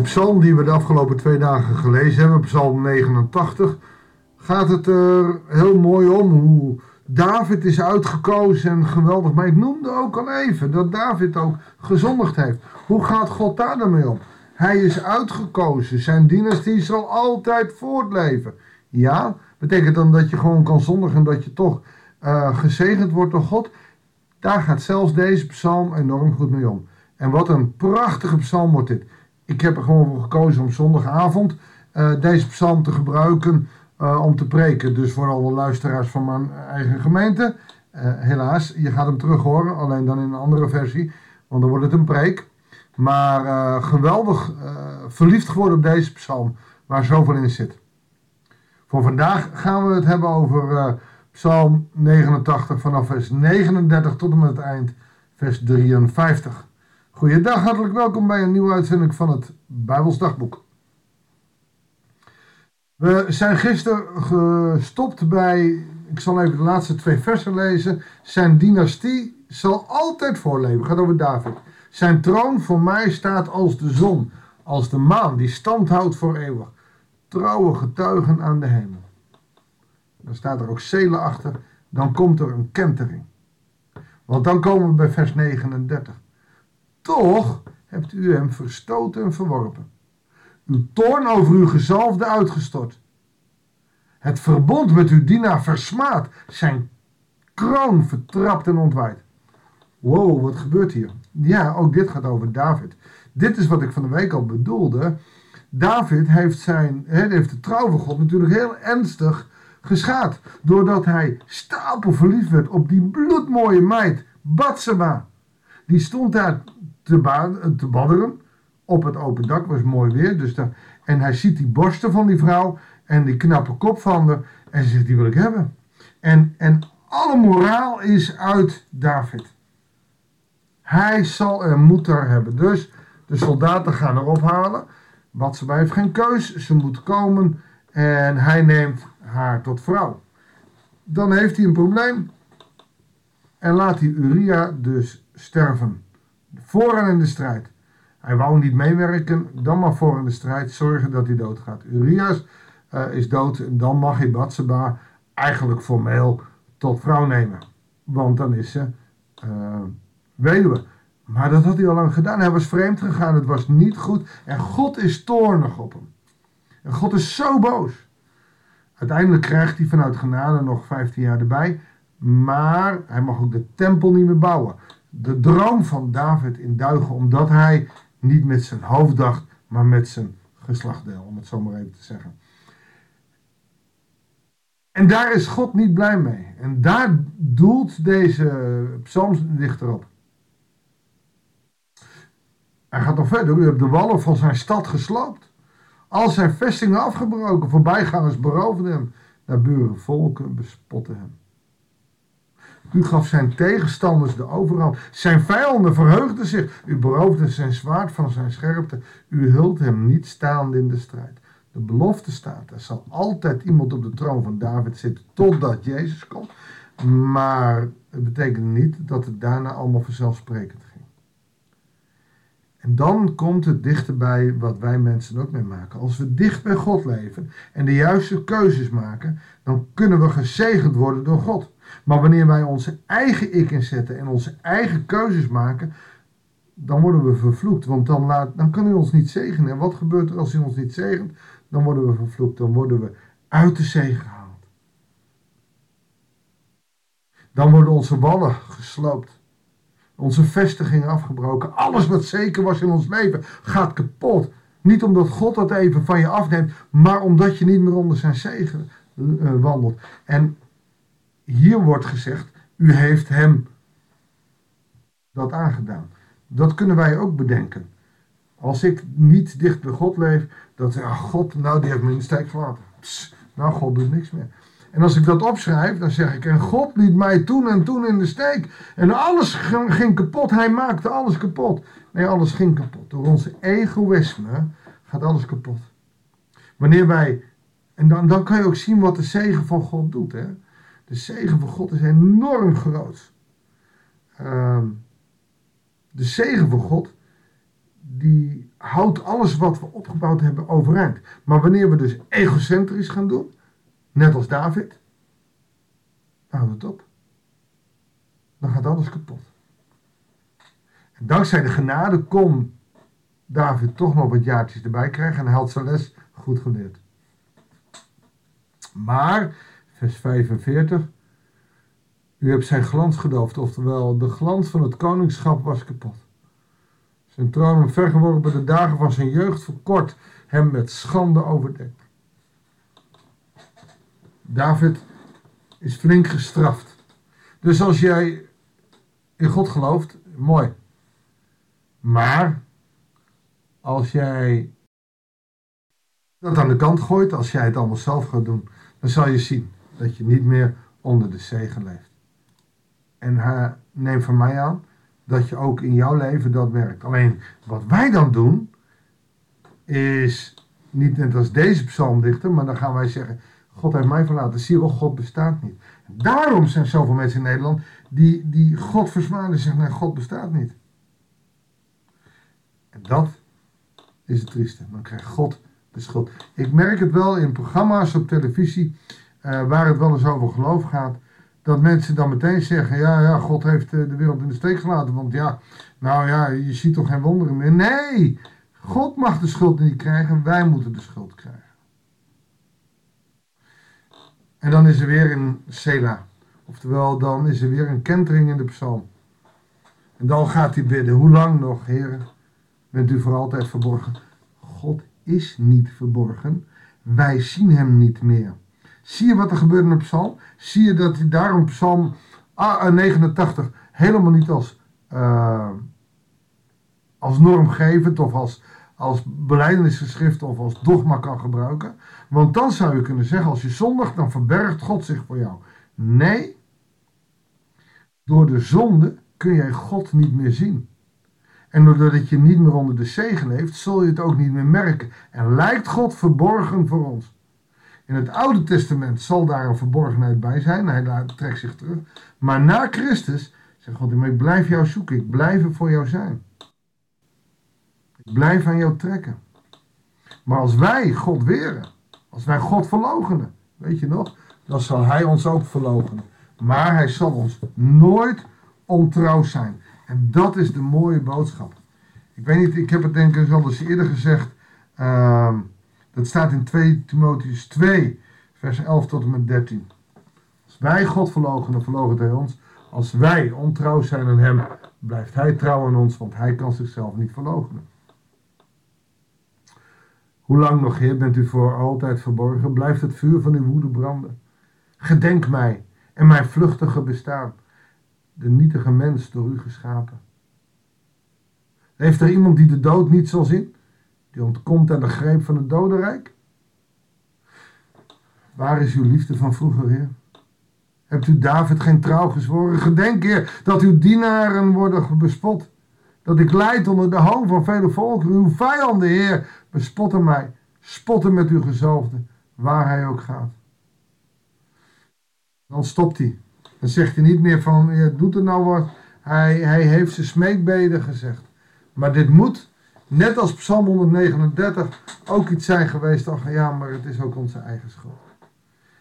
de psalm die we de afgelopen twee dagen gelezen hebben, psalm 89, gaat het er heel mooi om hoe David is uitgekozen en geweldig. Maar ik noemde ook al even dat David ook gezondigd heeft. Hoe gaat God daar dan mee om? Hij is uitgekozen. Zijn dynastie zal altijd voortleven. Ja, betekent dan dat je gewoon kan zondigen en dat je toch uh, gezegend wordt door God? Daar gaat zelfs deze psalm enorm goed mee om. En wat een prachtige psalm wordt dit. Ik heb er gewoon voor gekozen om zondagavond uh, deze psalm te gebruiken uh, om te preken. Dus voor alle luisteraars van mijn eigen gemeente. Uh, helaas, je gaat hem terug horen, alleen dan in een andere versie. Want dan wordt het een preek. Maar geweldig verliefd geworden op deze psalm, waar zoveel in zit. Voor vandaag gaan we het hebben over psalm 89 vanaf vers 39 tot en met het eind, vers 53. Goeiedag, hartelijk welkom bij een nieuwe uitzending van het Bijbels Dagboek. We zijn gisteren gestopt bij, ik zal even de laatste twee versen lezen. Zijn dynastie zal altijd voorleven, gaat over David. Zijn troon voor mij staat als de zon, als de maan die stand houdt voor eeuwig. Trouwe getuigen aan de hemel. Dan staat er ook zelen achter, dan komt er een kentering. Want dan komen we bij vers 39. Toch hebt u hem verstoten en verworpen. Uw toorn over uw gezalfde uitgestort. Het verbond met uw dienaar versmaad. Zijn kroon vertrapt en ontwaaid. Wow, wat gebeurt hier? Ja, ook dit gaat over David. Dit is wat ik van de week al bedoelde. David heeft, zijn, heeft de trouw van God natuurlijk heel ernstig geschaad. Doordat hij stapel verliefd werd op die bloedmooie meid, Batseba. Die stond daar te, te badderen op het open dak, was mooi weer. Dus daar, en hij ziet die borsten van die vrouw en die knappe kop van haar en ze zegt, die wil ik hebben. En, en alle moraal is uit David. Hij zal en moet er hebben. Dus de soldaten gaan erop halen. Wat ze bij heeft geen keus. Ze moet komen en hij neemt haar tot vrouw. Dan heeft hij een probleem. En laat hij Uria dus sterven. Vooraan in de strijd. Hij wou niet meewerken, dan maar voor in de strijd zorgen dat hij doodgaat. Urias uh, is dood en dan mag hij eigenlijk formeel tot vrouw nemen. Want dan is ze uh, weduwe. Maar dat had hij al lang gedaan. Hij was vreemd gegaan, het was niet goed. En God is toornig op hem. En God is zo boos. Uiteindelijk krijgt hij vanuit genade nog 15 jaar erbij. Maar hij mag ook de tempel niet meer bouwen de droom van David in duigen, omdat hij niet met zijn hoofd dacht, maar met zijn geslachtdeel, om het zo maar even te zeggen. En daar is God niet blij mee. En daar doelt deze psalmdichter op. Hij gaat nog verder. U hebt de wallen van zijn stad gesloopt. Al zijn vestingen afgebroken. Voorbijgangers beroofden hem. Naar buren volken bespotten hem. U gaf zijn tegenstanders de overhand. Zijn vijanden verheugden zich. U beroofde zijn zwaard van zijn scherpte. U hult hem niet staande in de strijd. De belofte staat, er zal altijd iemand op de troon van David zitten totdat Jezus komt. Maar het betekent niet dat het daarna allemaal vanzelfsprekend ging. En dan komt het dichterbij wat wij mensen ook mee maken. Als we dicht bij God leven en de juiste keuzes maken, dan kunnen we gezegend worden door God. Maar wanneer wij onze eigen ik inzetten en onze eigen keuzes maken, dan worden we vervloekt. Want dan, laat, dan kan hij ons niet zegenen. En wat gebeurt er als hij ons niet zegent? Dan worden we vervloekt. Dan worden we uit de zee gehaald. Dan worden onze wallen gesloopt. Onze vestigingen afgebroken. Alles wat zeker was in ons leven gaat kapot. Niet omdat God dat even van je afneemt, maar omdat je niet meer onder zijn zegen uh, wandelt. En hier wordt gezegd, u heeft hem dat aangedaan. Dat kunnen wij ook bedenken. Als ik niet dicht bij God leef, dat ah, God, nou die heeft me in de steek gelaten. nou, God doet niks meer. En als ik dat opschrijf, dan zeg ik, en God liet mij toen en toen in de steek. En alles ging kapot, hij maakte alles kapot. Nee, alles ging kapot. Door onze egoïsme gaat alles kapot. Wanneer wij, en dan, dan kan je ook zien wat de zegen van God doet. Hè? De zegen van God is enorm groot. Uh, de zegen van God, die houdt alles wat we opgebouwd hebben overeind. Maar wanneer we dus egocentrisch gaan doen, net als David, houdt het op. Dan gaat alles kapot. En dankzij de genade kon David toch nog wat jaartjes erbij krijgen en hij had zijn les goed geleerd. Maar, vers 45, u hebt zijn glans gedoofd, oftewel de glans van het koningschap was kapot. Zijn troon vergeworpen de dagen van zijn jeugd verkort, hem met schande overdekt. David is flink gestraft. Dus als jij in God gelooft, mooi. Maar als jij dat aan de kant gooit, als jij het allemaal zelf gaat doen, dan zal je zien dat je niet meer onder de zegen leeft. En hij, neem van mij aan dat je ook in jouw leven dat merkt. Alleen wat wij dan doen, is niet net als deze psalmdichter, maar dan gaan wij zeggen: God heeft mij verlaten. Zie je wel, God bestaat niet. daarom zijn zoveel mensen in Nederland die, die God versmaden en zeggen: God bestaat niet. En dat is het trieste. Dan krijgt God de schuld. Ik merk het wel in programma's op televisie, uh, waar het wel eens over geloof gaat, dat mensen dan meteen zeggen: ja, ja, God heeft eh, de wereld in de steek gelaten. Want ja, nou ja, je ziet toch geen wonderen meer. Nee, God mag de schuld niet krijgen, wij moeten de schuld krijgen. En dan is er weer een Sela. Oftewel, dan is er weer een kentering in de psalm. En dan gaat hij bidden: Hoe lang nog, heren, bent u voor altijd verborgen? God is niet verborgen. Wij zien hem niet meer. Zie je wat er gebeurt in de psalm? Zie je dat hij daarom psalm 89 ah, eh, helemaal niet als, uh, als normgevend of als, als of als dogma kan gebruiken? Want dan zou je kunnen zeggen, als je zondigt, dan verbergt God zich voor jou. Nee, door de zonde kun jij God niet meer zien. En doordat je niet meer onder de zegen leeft, zul je het ook niet meer merken. En lijkt God verborgen voor ons. In het Oude Testament zal daar een verborgenheid bij zijn. Hij trekt zich terug. Maar na Christus zegt God, ik blijf jou zoeken. Ik blijf er voor jou zijn. Ik blijf aan jou trekken. Maar als wij God weren, als wij God verlogenen, weet je nog, dan zal hij ons ook verlogenen. Maar hij zal ons nooit ontrouw zijn. En dat is de mooie boodschap. Ik weet niet, ik heb het denk ik al eens eerder gezegd. Uh, dat staat in 2 Timotheus 2, vers 11 tot en met 13. Als wij God verlogen, dan verloochent hij ons. Als wij ontrouw zijn aan hem, blijft hij trouw aan ons, want hij kan zichzelf niet verloochenen. Hoe lang nog, Heer, bent u voor altijd verborgen? Blijft het vuur van uw woede branden? Gedenk mij en mijn vluchtige bestaan de nietige mens door u geschapen. Heeft er iemand die de dood niet zal zien? Die ontkomt aan de greep van het dodenrijk? Waar is uw liefde van vroeger, Heer? Hebt u David geen trouw gezworen? Gedenk, Heer, dat uw dienaren worden bespot. Dat ik leid onder de hoon van vele volken. Uw vijanden, Heer, bespotten mij. Spotten met uw gezalfde, waar hij ook gaat. Dan stopt hij. Dan zegt hij niet meer van, doet er nou wat. Hij, hij heeft zijn smeekbeden gezegd. Maar dit moet, net als Psalm 139, ook iets zijn geweest. Ach ja, maar het is ook onze eigen schuld.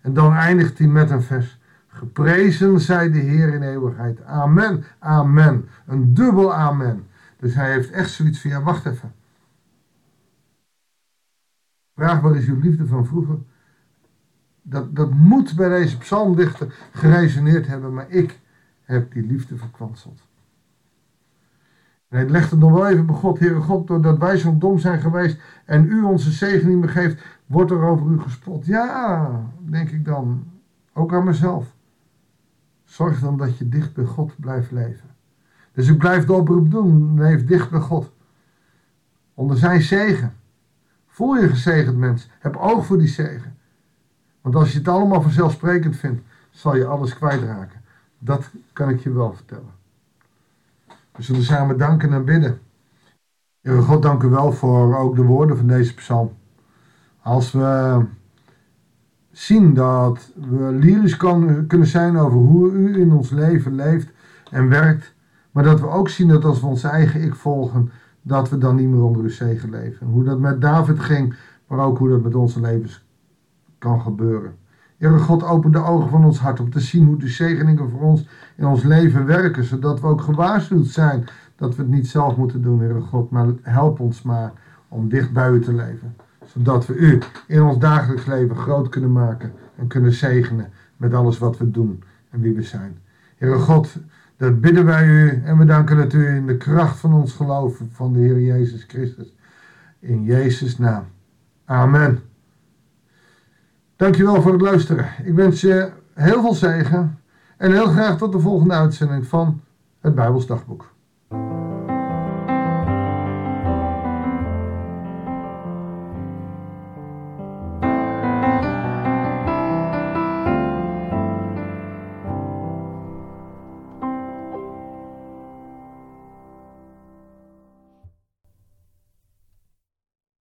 En dan eindigt hij met een vers. Geprezen zij de Heer in eeuwigheid. Amen, amen. Een dubbel amen. Dus hij heeft echt zoiets van, wacht even. Vraag, wat is uw liefde van vroeger? dat, dat moet bij deze psalmdichter geresoneerd hebben, maar ik heb die liefde verkwanseld. Hij legt het nog wel even bij God, Heere God, doordat wij zo dom zijn geweest en u onze zegen niet meer geeft, wordt er over u gespot. Ja, denk ik dan, ook aan mezelf. Zorg dan dat je dicht bij God blijft leven. Dus ik blijf de oproep doen, leef dicht bij God. Onder zijn zegen. Voel je gezegend mens, heb oog voor die zegen. Want als je het allemaal vanzelfsprekend vindt, zal je alles kwijtraken. Dat kan ik je wel vertellen. We zullen samen danken en bidden. Heere God, dank u wel voor ook de woorden van deze psalm. Als we zien dat we lyrisch kunnen zijn over hoe u in ons leven leeft en werkt, maar dat we ook zien dat als we ons eigen ik volgen, dat we dan niet meer onder uw zegen leven. Hoe dat met David ging, maar ook hoe dat met onze levens kan gebeuren. Heere God, open de ogen van ons hart om te zien hoe de zegeningen voor ons in ons leven werken, zodat we ook gewaarschuwd zijn dat we het niet zelf moeten doen, Heere God, maar help ons maar om dicht bij u te leven, zodat we u in ons dagelijks leven groot kunnen maken en kunnen zegenen met alles wat we doen en wie we zijn. Heere God, dat bidden wij u en we danken dat u in de kracht van ons geloof van de Heer Jezus Christus. In Jezus' naam. Amen. Dankjewel voor het luisteren. Ik wens je heel veel zegen en heel graag tot de volgende uitzending van het Bijbelsdagboek.